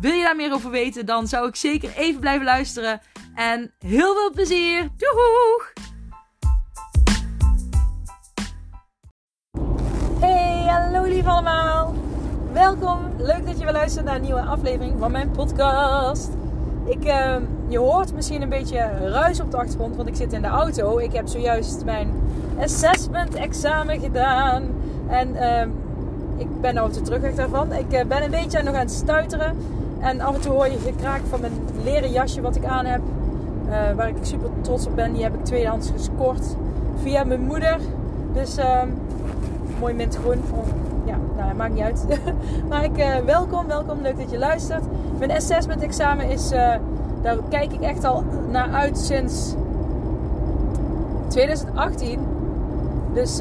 Wil je daar meer over weten, dan zou ik zeker even blijven luisteren. En heel veel plezier! Doeg! Hey, hallo lief allemaal! Welkom, leuk dat je weer luistert naar een nieuwe aflevering van mijn podcast. Ik, uh, je hoort misschien een beetje ruis op de achtergrond, want ik zit in de auto. Ik heb zojuist mijn assessment examen gedaan. En uh, ik ben nou op de terugweg daarvan. Ik uh, ben een beetje nog aan het stuiteren. En af en toe hoor je gekraak van mijn leren jasje wat ik aan heb. Uh, waar ik super trots op ben. Die heb ik tweedehands gescoord via mijn moeder. Dus uh, mooi mintgroen. Ja, nou, maakt niet uit. maar ik, uh, welkom, welkom. Leuk dat je luistert. Mijn assessment examen is, uh, daar kijk ik echt al naar uit sinds 2018. Dus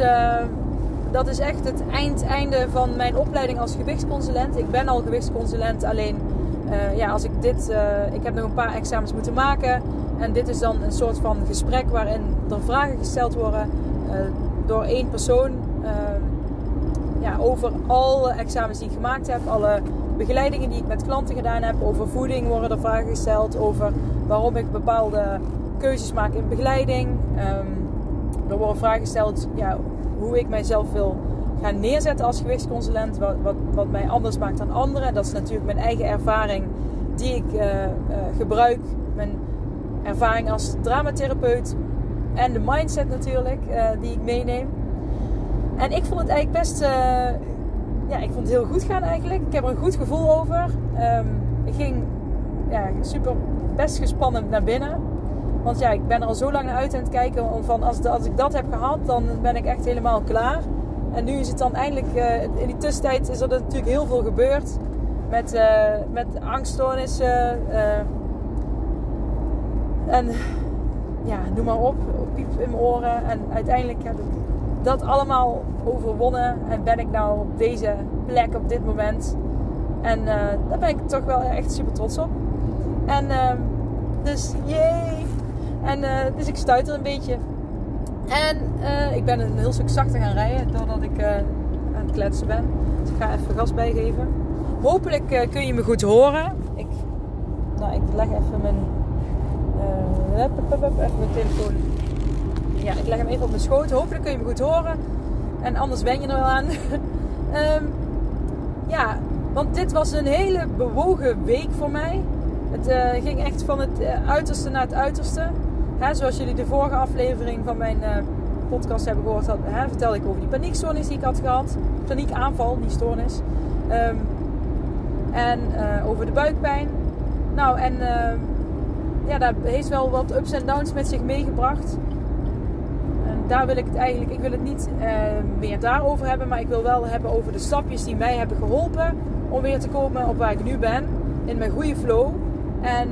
dat is echt het eindeinde van mijn opleiding als gewichtsconsulent. Ik ben al gewichtsconsulent, alleen uh, ja, als ik dit, uh, ik heb nog een paar examens moeten maken. En dit is dan een soort van gesprek waarin er vragen gesteld worden uh, door één persoon. ja, over alle examens die ik gemaakt heb, alle begeleidingen die ik met klanten gedaan heb. Over voeding worden er vragen gesteld. Over waarom ik bepaalde keuzes maak in begeleiding. Um, er worden vragen gesteld ja, hoe ik mijzelf wil gaan neerzetten als gewichtsconsulent. Wat, wat, wat mij anders maakt dan anderen. Dat is natuurlijk mijn eigen ervaring die ik uh, uh, gebruik. Mijn ervaring als dramatherapeut. En de mindset natuurlijk uh, die ik meeneem. En ik vond het eigenlijk best... ja, ik vond het heel goed gaan eigenlijk. Ik heb er een goed gevoel over. Um, ik ging ja, super best gespannen naar binnen. Want ja, ik ben er al zo lang naar uit aan het kijken. Van als, als ik dat heb gehad, dan ben ik echt helemaal klaar. En nu is het dan eindelijk, uh, in die tussentijd is er natuurlijk heel veel gebeurd. Met, uh, met angststoornissen. Uh, en ja, noem maar op. Piep in mijn oren. En uiteindelijk heb ik dat allemaal overwonnen. En ben ik nou op deze plek op dit moment. En daar ben ik toch wel echt super trots op. En dus, yay! En dus ik stuit er een beetje. En uh, ik ben een heel stuk zachter gaan rijden doordat ik uh, aan het kletsen ben. Dus ik ga even gas bijgeven. Hopelijk uh, kun je me goed horen. Ik, nou, ik leg even mijn, even mijn telefoon. Ja, ik leg hem even op mijn schoot. Hopelijk kun je me goed horen. En anders ben je er wel aan. um, ja, want dit was een hele bewogen week voor mij. Het ging echt van het uiterste naar het uiterste. Zoals jullie de vorige aflevering van mijn uh, podcast hebben gehoord, had, hè, vertelde ik over die paniekstoornis die ik had gehad. Paniekaanval, niet stoornis. Um, en uh, over de buikpijn. Nou, en uh, ja, dat heeft wel wat ups en downs met zich meegebracht. En daar wil ik het eigenlijk, ik wil het niet meer daarover hebben, maar ik wil wel hebben over de stapjes die mij hebben geholpen om weer te komen op waar ik nu ben. In mijn goede flow. En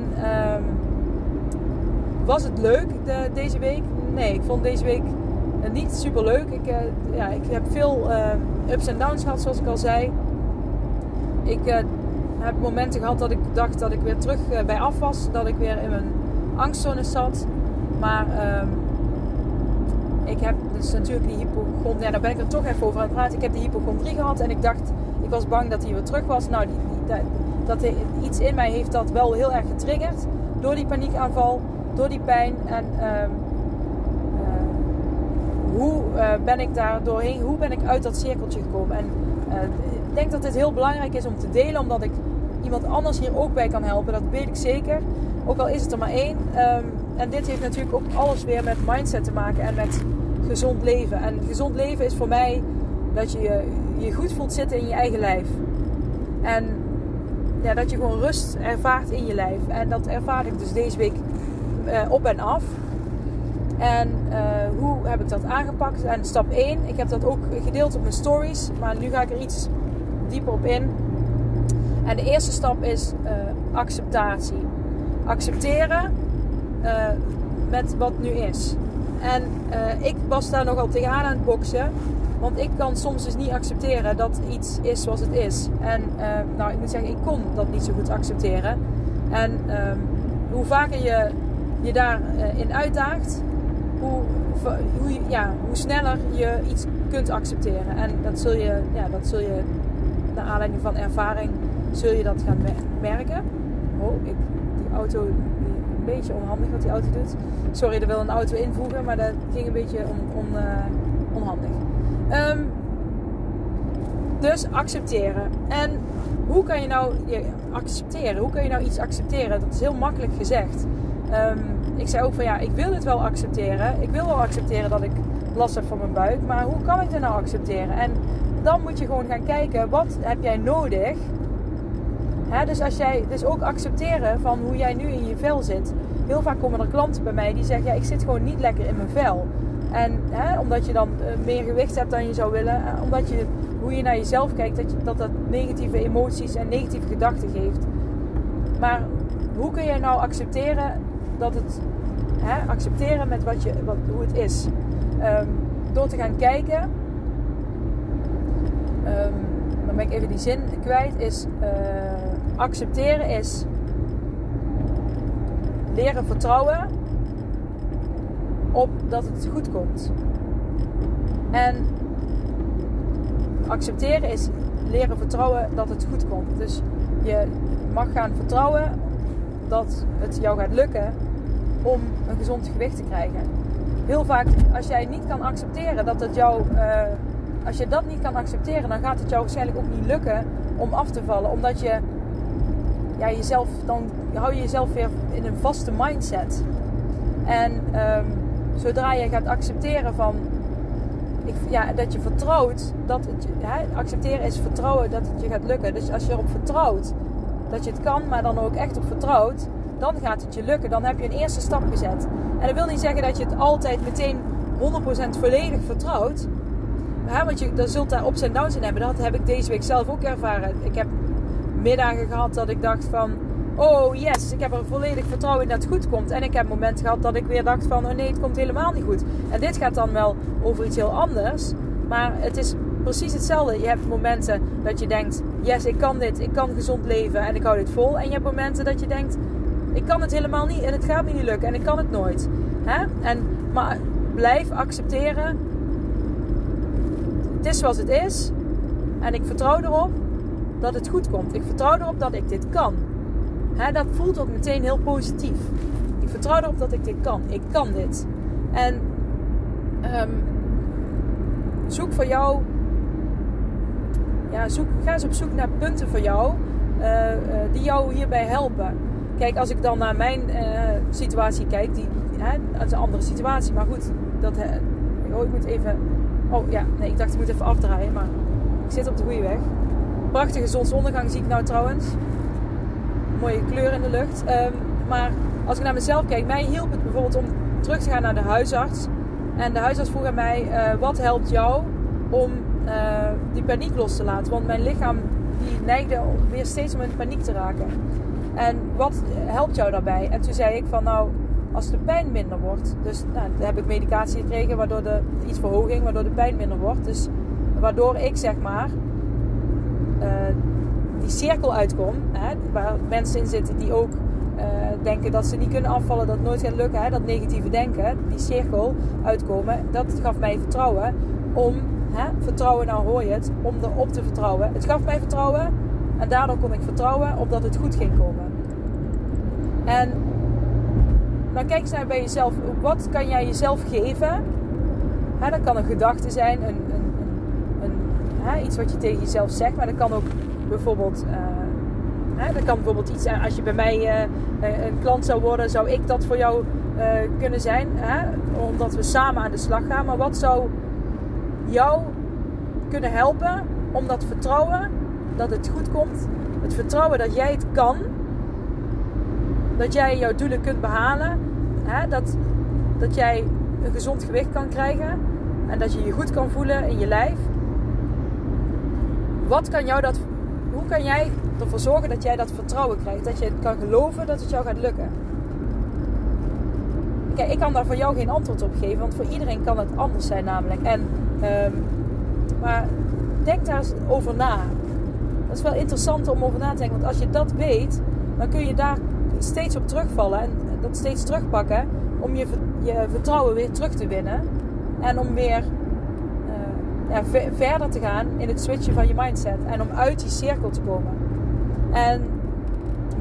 was het leuk de, deze week? Nee, ik vond deze week niet super leuk. Ik, uh, ja, ik heb veel uh, ups en downs gehad, zoals ik al zei. Ik heb momenten gehad dat ik dacht dat ik weer terug bij af was. Dat ik weer in mijn angstzone zat. Maar ehm, ik heb dus natuurlijk die hypochondrie. Ja, daar ben ik er toch even over aan het praten. Ik heb die hypochondrie gehad en ik dacht, ik was bang dat hij weer terug was. Nou, dat, dat iets in mij heeft dat wel heel erg getriggerd door die paniekaanval door die pijn. En uh, uh, hoe uh, ben ik daar doorheen? Hoe ben ik uit dat cirkeltje gekomen? En eh, ik denk dat dit heel belangrijk is om te delen, omdat ik iemand anders hier ook bij kan helpen. Dat weet ik zeker. Ook al is het er maar één. Um, en dit heeft natuurlijk ook alles weer met mindset te maken en met gezond leven. En gezond leven is voor mij dat je je goed voelt zitten in je eigen lijf. En ja, dat je gewoon rust ervaart in je lijf. En dat ervaar ik dus deze week uh, op en af. En uh, hoe heb ik dat aangepakt? En stap 1, ik heb dat ook gedeeld op mijn stories, maar nu ga ik er iets dieper op in. En de eerste stap is uh, acceptatie. Accepteren met wat nu is. En ik was daar nogal tegenaan aan het boksen. Want ik kan soms dus niet accepteren dat iets is zoals het is. En nou, ik moet zeggen, ik kon dat niet zo goed accepteren. En um, hoe vaker je je daarin uh, uitdaagt, hoe, hoe, ja, hoe sneller je iets kunt accepteren. En dat zul je, ja, dat zul je naar aanleiding van ervaring, zul je dat gaan merken. Oh, ik, die auto, een beetje onhandig wat die auto doet. Sorry, er wil een auto invoegen, maar dat ging een beetje uh, onhandig. Um, dus accepteren. En hoe kan je nou ja, accepteren? Hoe kan je nou iets accepteren? Dat is heel makkelijk gezegd. Um, ik zei ook van ja, ik wil het wel accepteren. Ik wil wel accepteren dat ik last heb van mijn buik. Maar hoe kan ik het nou accepteren? En dan moet je gewoon gaan kijken, wat heb jij nodig? Dus, als jij, dus ook accepteren van hoe jij nu in je vel zit. Heel vaak komen er klanten bij mij die zeggen, ja, ik zit gewoon niet lekker in mijn vel. En omdat je dan eh, meer gewicht hebt dan je zou willen. Eh, omdat je, hoe je naar jezelf kijkt, dat, je, dat dat negatieve emoties en negatieve gedachten geeft. Maar hoe kun jij nou accepteren dat het hè, accepteren met wat je, wat, hoe het is. Um, door te gaan kijken, um, dan ben ik even die zin kwijt, is uh, accepteren is leren vertrouwen op dat het goed komt. En accepteren is leren vertrouwen dat het goed komt. Dus je mag gaan vertrouwen dat het jou gaat lukken om een gezond gewicht te krijgen. Heel vaak, als jij niet kan accepteren dat het jou, uh, als je dat niet kan accepteren, dan gaat het jou waarschijnlijk ook niet lukken om af te vallen, omdat je ja, jezelf, dan hou je jezelf weer in een vaste mindset. En um, zodra je gaat accepteren van, ik, ja, dat je vertrouwt, dat het, hè, accepteren is vertrouwen dat het je gaat lukken. Dus als je erop vertrouwt dat je het kan, maar dan ook echt op vertrouwt, dan gaat het je lukken. Dan heb je een eerste stap gezet. En dat wil niet zeggen dat je het altijd meteen 100% volledig vertrouwt. Ja, want je, dan zult daar ups en downs in hebben. Dat heb ik deze week zelf ook ervaren. Ik heb middagen gehad dat ik dacht van... Oh yes, ik heb er volledig vertrouwen in dat het goed komt. En ik heb momenten gehad dat ik weer dacht van... Oh nee, het komt helemaal niet goed. En dit gaat dan wel over iets heel anders. Maar het is precies hetzelfde. Je hebt momenten dat je denkt... Yes, ik kan dit. Ik kan gezond leven en ik hou dit vol. En je hebt momenten dat je denkt... Ik kan het helemaal niet en het gaat me niet lukken en ik kan het nooit. En, maar blijf accepteren. Het is zoals het is. En ik vertrouw erop dat het goed komt. Ik vertrouw erop dat ik dit kan. Dat voelt ook meteen heel positief. Ik vertrouw erop dat ik dit kan. Ik kan dit. En um, zoek voor jou. Ja, zoek, ga eens op zoek naar punten voor jou uh, uh, die jou hierbij helpen. Kijk, als ik dan naar mijn uh, situatie kijk, die, hè, dat is een andere situatie. Maar goed, dat, oh, ik moet even. Oh ja, nee, ik dacht ik moet even afdraaien, maar ik zit op de goede weg. Prachtige zonsondergang zie ik nou trouwens. Mooie kleur in de lucht. Um, maar als ik naar mezelf kijk, mij hielp het bijvoorbeeld om terug te gaan naar de huisarts. En de huisarts vroeg aan mij: wat helpt jou om uh, die paniek los te laten? Want mijn lichaam die neigde weer steeds om in paniek te raken. En wat helpt jou daarbij? En toen zei ik van nou, als de pijn minder wordt. Dus nou, dan heb ik medicatie gekregen waardoor de iets verhoging, waardoor de pijn minder wordt. Dus waardoor ik zeg maar uh, die cirkel uitkom. Hè, waar mensen in zitten die ook uh, denken dat ze niet kunnen afvallen, dat het nooit gaat lukken. Hè, dat negatieve denken, die cirkel uitkomen. Dat gaf mij vertrouwen om, hè, vertrouwen nou hoor je het, om erop te vertrouwen. Het gaf mij vertrouwen en daardoor kon ik vertrouwen op dat het goed ging komen. En dan kijk eens naar bij jezelf. Wat kan jij jezelf geven? Hè, dat kan een gedachte zijn, een, een, een, hè, iets wat je tegen jezelf zegt. Maar dat kan ook bijvoorbeeld... Hè, dat kan bijvoorbeeld iets zijn, als je bij mij uh, een klant zou worden, zou ik dat voor jou kunnen zijn. Hè? Omdat we samen aan de slag gaan. Maar wat zou jou kunnen helpen om dat vertrouwen dat het goed komt. Het vertrouwen dat jij het kan. Dat jij jouw doelen kunt behalen. Hè? Dat, dat jij een gezond gewicht kan krijgen. En dat je je goed kan voelen in je lijf. Wat kan jou dat, hoe kan jij ervoor zorgen dat jij dat vertrouwen krijgt? Dat je kan geloven dat het jou gaat lukken. Kijk, ik kan daar voor jou geen antwoord op geven, want voor iedereen kan het anders zijn namelijk. En, ehm, maar denk daar eens over na. Dat is wel interessant om over na te denken, want als je dat weet, dan kun je daar steeds op terugvallen en dat steeds terugpakken om je, je vertrouwen weer terug te winnen en om weer ja, verder te gaan in het switchen van je mindset en om uit die cirkel te komen. En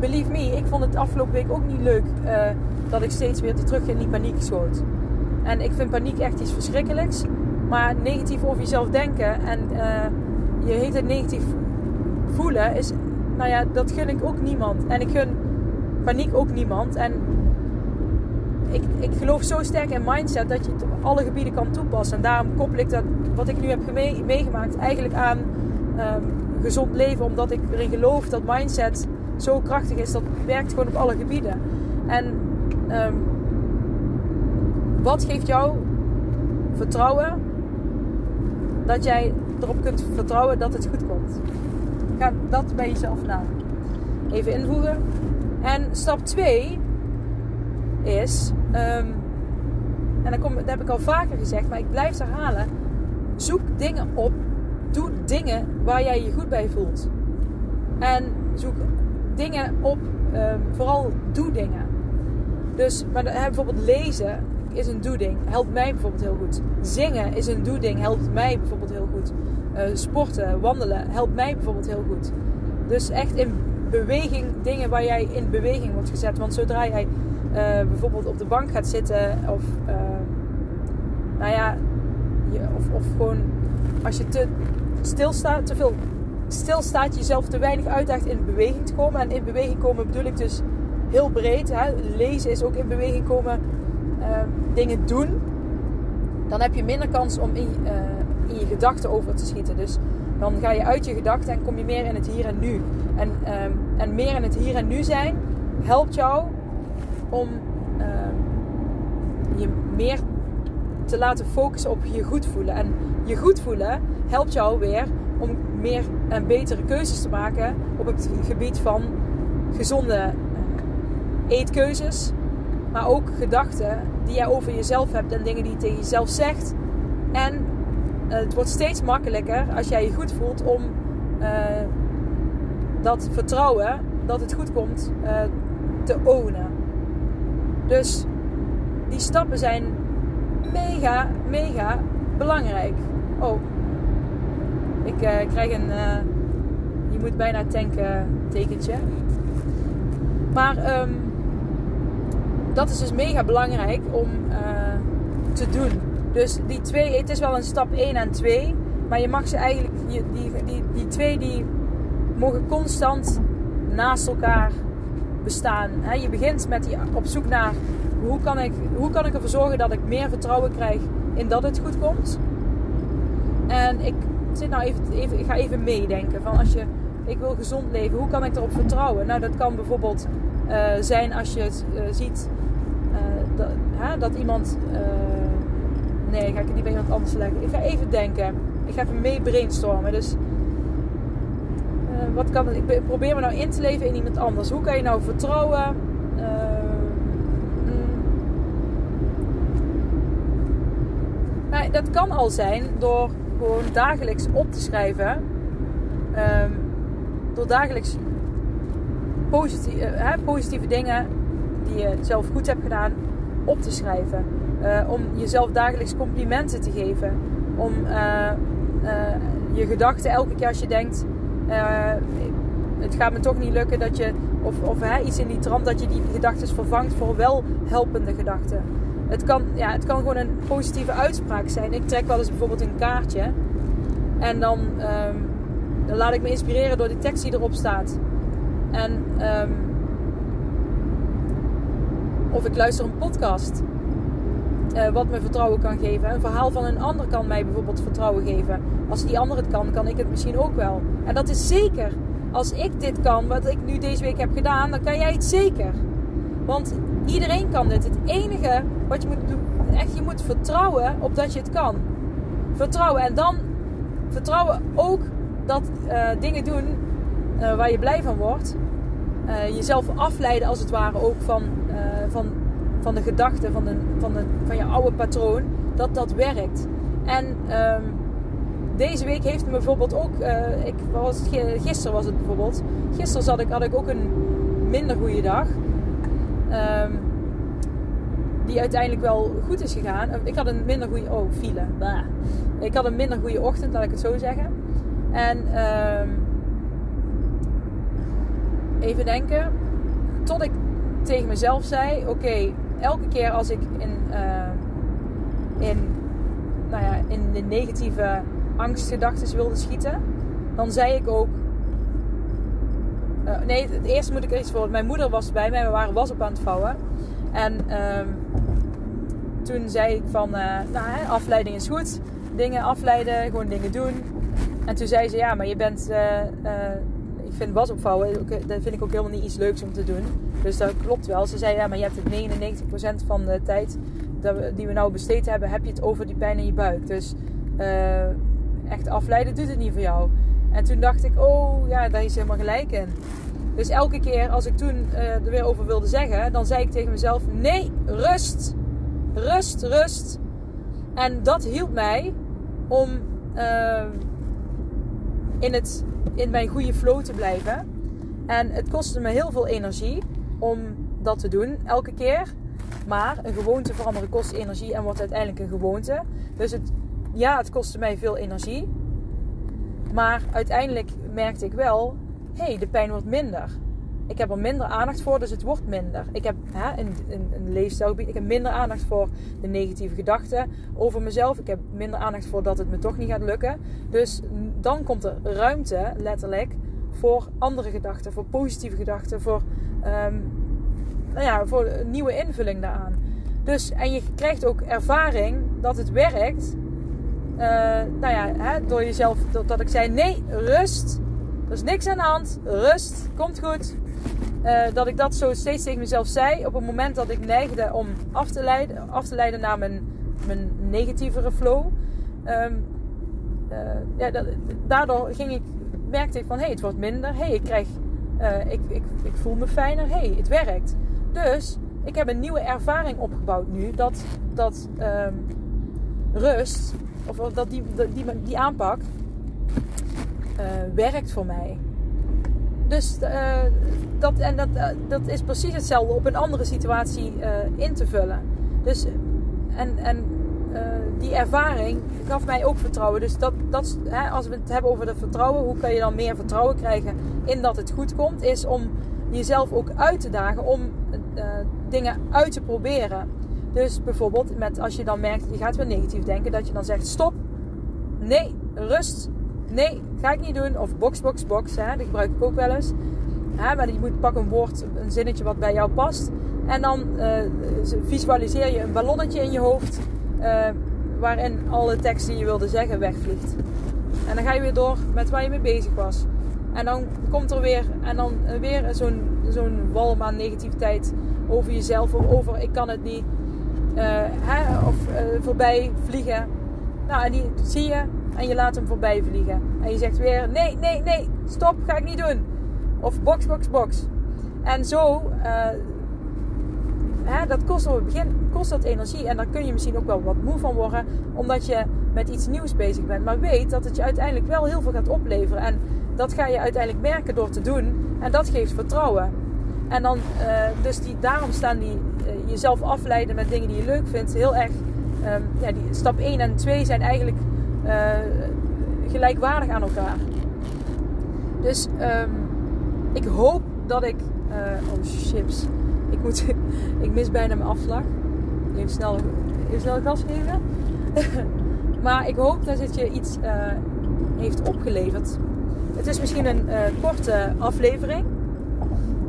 believe me, ik vond het afgelopen week ook niet leuk uh, dat ik steeds weer terug in die paniek schoot. En ik vind paniek echt iets verschrikkelijks. Maar negatief over jezelf denken en uh, je heet het negatief voelen is, nou ja, dat gun ik ook niemand. En ik gun paniek ook niemand. En ik, ik geloof zo sterk in mindset dat je het op alle gebieden kan toepassen. En daarom koppel ik dat, wat ik nu heb meegemaakt, eigenlijk aan um, gezond leven. Omdat ik erin geloof dat mindset zo krachtig is. Dat werkt gewoon op alle gebieden. En um, wat geeft jou vertrouwen dat jij erop kunt vertrouwen dat het goed komt? Ga dat bij jezelf na. Even invoegen. En stap 2 is, um, en dat, kom, dat heb ik al vaker gezegd, maar ik blijf het herhalen. Zoek dingen op. Doe dingen waar jij je goed bij voelt. En zoek dingen op, um, vooral doe dingen. Dus, maar bijvoorbeeld lezen is een doe-ding. Helpt mij bijvoorbeeld heel goed. Zingen is een doe-ding. Helpt mij bijvoorbeeld heel goed. Uh, sporten, wandelen helpt mij bijvoorbeeld heel goed. Dus echt in beweging, dingen waar jij in beweging wordt gezet. Want zodra jij uh, bijvoorbeeld op de bank gaat zitten of, uh, nou ja, je, of, of gewoon als je te stilstaat, te veel stilstaat, jezelf te weinig uitdaagt in beweging te komen. En in beweging komen bedoel ik dus heel breed. Hè? Lezen is ook in beweging komen, uh, dingen doen. Dan heb je minder kans om in, in je gedachten over te schieten. Dus dan ga je uit je gedachten en kom je meer in het hier en nu. En, um, en meer in het hier en nu zijn helpt jou om um, je meer te laten focussen op je goed voelen. En je goed voelen helpt jou weer om meer en betere keuzes te maken op het gebied van gezonde uh, eetkeuzes. Maar ook gedachten die jij over jezelf hebt en dingen die je tegen jezelf zegt. En uh, het wordt steeds makkelijker als jij je goed voelt om uh, dat vertrouwen dat het goed komt te ownen. Dus die stappen zijn mega, mega belangrijk. Oh, ik krijg een. je moet bijna tanken tekentje. Maar um, dat is dus mega belangrijk om te doen. Dus die twee, het is wel een stap 1 en 2. Maar je mag ze eigenlijk, die, die, die, die twee die mogen constant naast elkaar bestaan. Je begint met die, op zoek naar hoe kan, ik, hoe kan ik ervoor zorgen dat ik meer vertrouwen krijg in dat het goed komt. En ik zit nou even, ik ga even meedenken van als je, ik wil gezond leven, hoe kan ik erop vertrouwen? Nou, dat kan bijvoorbeeld uh, zijn als je uh, ziet uh, dat, dat, iemand nee, ga ik het niet bij iemand anders leggen. Ik ga even denken. Ik ga even mee brainstormen. Dus wat kan? Ik probeer me nou in te leven in iemand anders. Hoe kan je nou vertrouwen? Nou, dat kan al zijn door gewoon dagelijks op te schrijven. Um, door dagelijks positieve, uh, positieve dingen die je zelf goed hebt gedaan op te schrijven. Uh, om jezelf dagelijks complimenten te geven. Om uh, je gedachten elke keer als je denkt: het gaat me toch niet lukken, dat je, of, of hè, iets in die trant, dat je die gedachten vervangt voor wel helpende gedachten. Het kan, ja, het kan gewoon een positieve uitspraak zijn. Ik trek wel eens bijvoorbeeld een kaartje en dan, um, dan laat ik me inspireren door die tekst die erop staat. En, um, of ik luister een podcast uh, wat me vertrouwen kan geven. Een verhaal van een ander kan mij bijvoorbeeld vertrouwen geven. Als die ander het kan, kan ik het misschien ook wel. En dat is zeker. Als ik dit kan, wat ik nu deze week heb gedaan, dan kan jij het zeker. Want iedereen kan dit. Het enige wat je moet doen, echt, je moet vertrouwen op dat je het kan. Vertrouwen. En dan vertrouwen ook dat uh, dingen doen uh, waar je blij van wordt. Uh, jezelf afleiden als het ware ook van, van van de gedachten, van, de, van, de, van je oude patroon, dat dat werkt. En ehm, deze week heeft me bijvoorbeeld ook, ik was, gisteren was het bijvoorbeeld, gisteren zat ik, had ik ook een minder goede dag. Um, die uiteindelijk wel goed is gegaan. Ik had een minder goede, oh file, ik had een minder goede ochtend, laat ik het zo zeggen. En um, even denken, tot ik tegen mezelf zei: Oké, elke keer als ik in, uh, in, nou ja, in de negatieve angstgedachten wilde schieten, dan zei ik ook. Uh, nee, het eerste moet ik iets voor. Mijn moeder was bij mij, we waren was op aan het vouwen. En uh, toen zei ik van, uh, nou, afleiding is goed. Dingen afleiden, gewoon dingen doen. En toen zei ze, ja, maar je bent ik vind was opvouwen, dat vind ik ook helemaal niet iets leuks om te doen. Dus dat klopt wel. Ze zei ja, maar je hebt het 99% van de tijd die we nou besteed hebben, heb je het over die pijn in je buik. Dus echt afleiden doet het niet voor jou. En toen dacht ik, oh ja, daar is helemaal gelijk in. Dus elke keer als ik toen uh, er weer over wilde zeggen, dan zei ik tegen mezelf: nee, rust. Rust, rust. En dat hielp mij om uh, in het in mijn goede flow te blijven. En het kostte me heel veel energie om dat te doen elke keer. Maar een gewoonte veranderen kost energie en wordt uiteindelijk een gewoonte. Dus het, ja, het kostte mij veel energie. Maar uiteindelijk merkte ik wel, hé, hey, de pijn wordt minder. Ik heb er minder aandacht voor, dus het wordt minder. Ik heb hè, een, een, een leefstijlgebied, ik heb minder aandacht voor de negatieve gedachten over mezelf. Ik heb minder aandacht voor dat het me toch niet gaat lukken. Dus dan komt er ruimte, letterlijk, voor andere gedachten, voor positieve gedachten, voor, um, nou ja, voor een nieuwe invulling daaraan. Dus, en je krijgt ook ervaring dat het werkt. Uh, nou ja, hè, door jezelf, dat, ik zei: nee, rust. Er is niks aan de hand. Rust, komt goed. Uh, dat ik dat zo steeds tegen mezelf zei. Op het moment dat ik neigde om af te leiden, af te leiden naar mijn, mijn negatievere flow. Um, uh, ja, daardoor ging ik, merkte ik van hey, het wordt minder. hey, ik krijg, ik, ik, ik voel me fijner. hey, het werkt. Dus ik heb een nieuwe ervaring opgebouwd nu. Dat, dat um, rust, of dat die, die, die aanpak, werkt voor mij. Dus uh, dat, en dat, uh, dat is precies hetzelfde op een andere situatie in te vullen. Dus, en en die ervaring gaf mij ook vertrouwen. Dus dat, dat, hè, als we het hebben over dat vertrouwen, hoe kan je dan meer vertrouwen krijgen in dat het goed komt, is om jezelf ook uit te dagen om dingen uit te proberen. Dus bijvoorbeeld met als je dan merkt, je gaat weer negatief denken, dat je dan zegt stop, nee, rust, nee, ga ik niet doen. Of box, box, box, hè, die gebruik ik ook wel eens. Hè, maar je moet pak een woord, een zinnetje wat bij jou past. En dan uh, visualiseer je een ballonnetje in je hoofd. Uh, waarin alle tekst die je wilde zeggen wegvliegt. En dan ga je weer door met waar je mee bezig was. En dan komt er weer, en dan weer zo'n zo'n walm aan negativiteit over jezelf. Of over ik kan het niet. Uh, hè, of voorbij vliegen. Nou, en die zie je en je laat hem voorbij vliegen. En je zegt weer: nee, nee, nee, stop, ga ik niet doen. Of box, box, box. En zo, uh, hè, dat kost op het begin kost dat energie. En daar kun je misschien ook wel wat moe van worden, omdat je met iets nieuws bezig bent. Maar weet dat het je uiteindelijk wel heel veel gaat opleveren. En dat ga je uiteindelijk merken door te doen. En dat geeft vertrouwen. En dan, dus die, daarom staan die jezelf afleiden met dingen die je leuk vindt heel erg. Um, ja, die, stap 1 en 2 zijn eigenlijk uh, gelijkwaardig aan elkaar. Dus um, ik hoop dat ik. Uh, oh chips. Ik, moet, ik mis bijna mijn afslag. Even snel, even snel gas geven. maar ik hoop dat het je iets uh, heeft opgeleverd. Het is misschien een korte aflevering.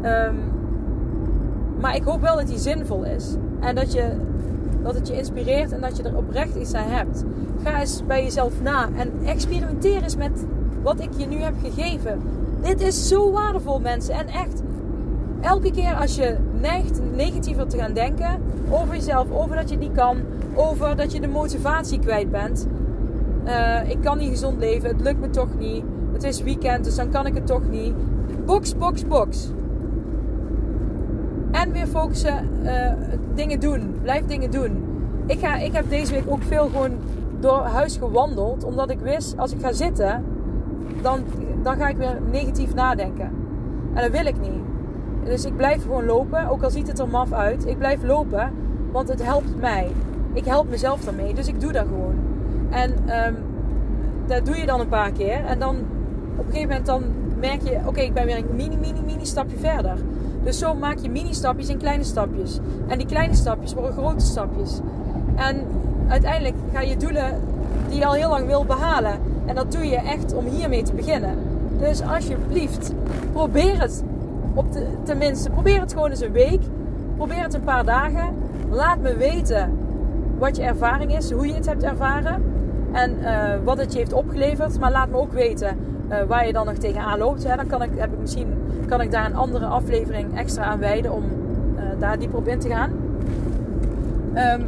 Um, maar ik hoop wel dat die zinvol is. En dat je dat het je inspireert en dat je er oprecht iets aan hebt. Ga eens bij jezelf na en experimenteer eens met wat ik je nu heb gegeven. Dit is zo waardevol, mensen. En echt, elke keer als je neigt negatiever te gaan denken over jezelf, over dat je het niet kan, over dat je de motivatie kwijt bent. Uh, ik kan niet gezond leven, het lukt me toch niet. Het is weekend, dus dan kan ik het toch niet. Box, box, box. En weer focussen, uh, dingen doen. Blijf dingen doen. Ik, ga, ik heb deze week ook veel gewoon door huis gewandeld. Omdat ik wist, als ik ga zitten, dan, dan ga ik weer negatief nadenken. En dat wil ik niet. Dus ik blijf gewoon lopen, ook al ziet het er maf uit. Ik blijf lopen, want het helpt mij. Ik help mezelf daarmee, dus ik doe dat gewoon. En um, dat doe je dan een paar keer. En dan op een gegeven moment dan merk je, oké, ik ben weer een mini, mini, mini stapje verder. Dus zo maak je mini stapjes en kleine stapjes. En die kleine stapjes worden grote stapjes. En uiteindelijk ga je doelen die je al heel lang wil behalen. En dat doe je echt om hiermee te beginnen. Dus alsjeblieft, probeer het op de, tenminste, probeer het gewoon eens een week. Probeer het een paar dagen. Laat me weten wat je ervaring is, hoe je het hebt ervaren en uh, wat het je heeft opgeleverd. Maar laat me ook weten uh, waar je dan nog tegenaan loopt. Ja, dan kan ik, heb ik misschien kan ik daar een andere aflevering extra aan wijden om uh, daar dieper op in te gaan. Um,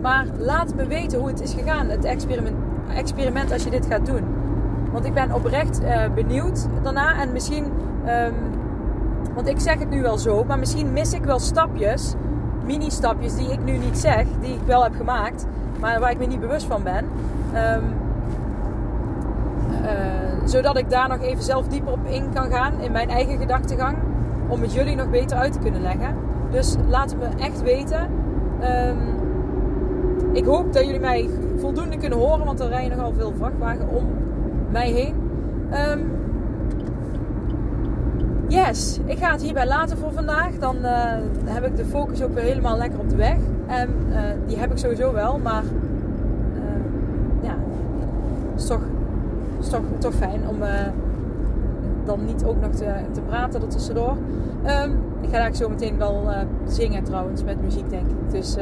maar laat me weten hoe het is gegaan, het experiment, experiment als je dit gaat doen. Want ik ben oprecht benieuwd daarna en misschien um, want ik zeg het nu wel zo, maar misschien mis ik wel stapjes, mini-stapjes die ik nu niet zeg, die ik wel heb gemaakt, maar waar ik me niet bewust van ben. Um, uh, zodat ik daar nog even zelf dieper op in kan gaan in mijn eigen gedachtegang, om het jullie nog beter uit te kunnen leggen. Dus laat het me echt weten. Um, ik hoop dat jullie mij voldoende kunnen horen, want er rijden nogal veel vrachtwagen om mij heen. Um, Yes, ik ga het hierbij laten voor vandaag. Dan uh, heb ik de focus ook weer helemaal lekker op de weg. En uh, die heb ik sowieso wel, maar uh, ja, is toch, is toch, toch fijn om dan niet ook nog te, te praten ertussendoor. Um, ik ga eigenlijk zo meteen wel zingen trouwens met muziek denk ik. Dus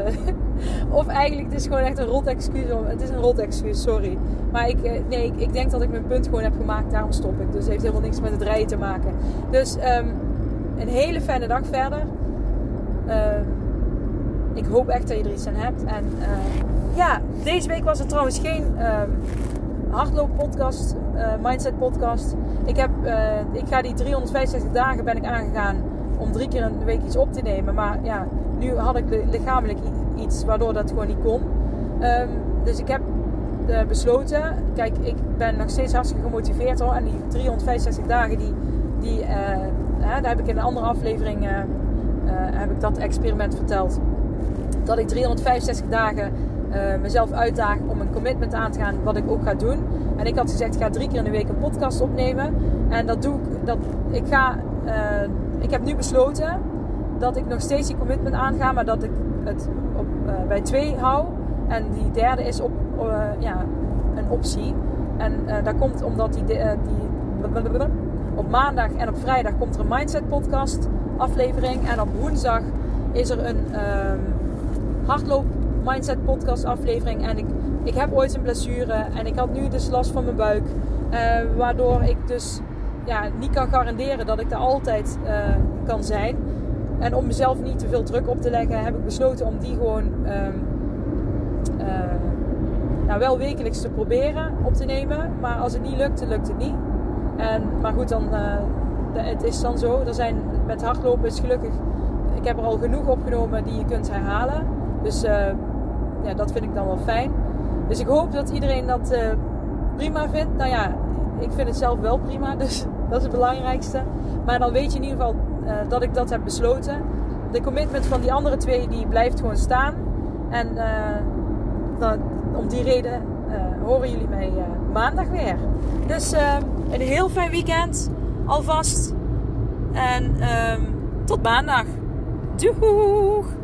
of eigenlijk, het is gewoon echt een rot excuus. Het is een rot excuus, sorry. Maar ik, eh, nee, ik, denk dat ik mijn punt gewoon heb gemaakt. Daarom stop ik. Dus het heeft helemaal niks met het rijden te maken. Dus um, een hele fijne dag verder. Uh, ik hoop echt dat je er iets aan hebt. En ja, deze week was er trouwens geen hardloop podcast, uh, mindset podcast. Ik, heb, ik ga die 365 dagen ben ik aangegaan om drie keer een week iets op te nemen. Maar ja, nu had ik lichamelijk iets waardoor dat gewoon niet kon. Um, dus ik heb uh, besloten, kijk, ik ben nog steeds hartstikke gemotiveerd hoor. En die 365 dagen, die, die, daar heb ik in een andere aflevering heb ik dat experiment verteld. Dat ik 365 dagen mezelf uitdaag om een commitment aan te gaan, wat ik ook ga doen. En ik had gezegd, ik ga drie keer in de week een podcast opnemen. En dat doe ik, dat, ik ga, ik heb nu besloten dat ik nog steeds die commitment aanga, maar dat ik het op, uh, bij twee hou. En die derde is op, uh, ja, een optie. En uh, dat komt omdat die, die op maandag en op vrijdag komt er een Mindset podcast aflevering. En op woensdag is er een um, hardloop Mindset podcast aflevering. En ik, ik heb ooit een blessure en ik had nu dus last van mijn buik. waardoor ik dus ja, niet kan garanderen dat ik er altijd kan zijn. En om mezelf niet te veel druk op te leggen, heb ik besloten om die gewoon um, uh, nou, wel wekelijks te proberen op te nemen. Maar als het niet lukt, lukt het niet. En, maar goed, dan, uh, het is dan zo. Er zijn, met hardlopen is gelukkig, ik heb er al genoeg opgenomen die je kunt herhalen. Dus ja, dat vind ik dan wel fijn. Dus ik hoop dat iedereen dat prima vindt. Nou ja, ik vind het zelf wel prima, dus dat is het belangrijkste. Maar dan weet je in ieder geval uh, dat ik dat heb besloten. De commitment van die andere twee die blijft gewoon staan. En uh, dat, om die reden horen jullie mij maandag weer. Dus een heel fijn weekend alvast. En um, tot maandag. Doeg!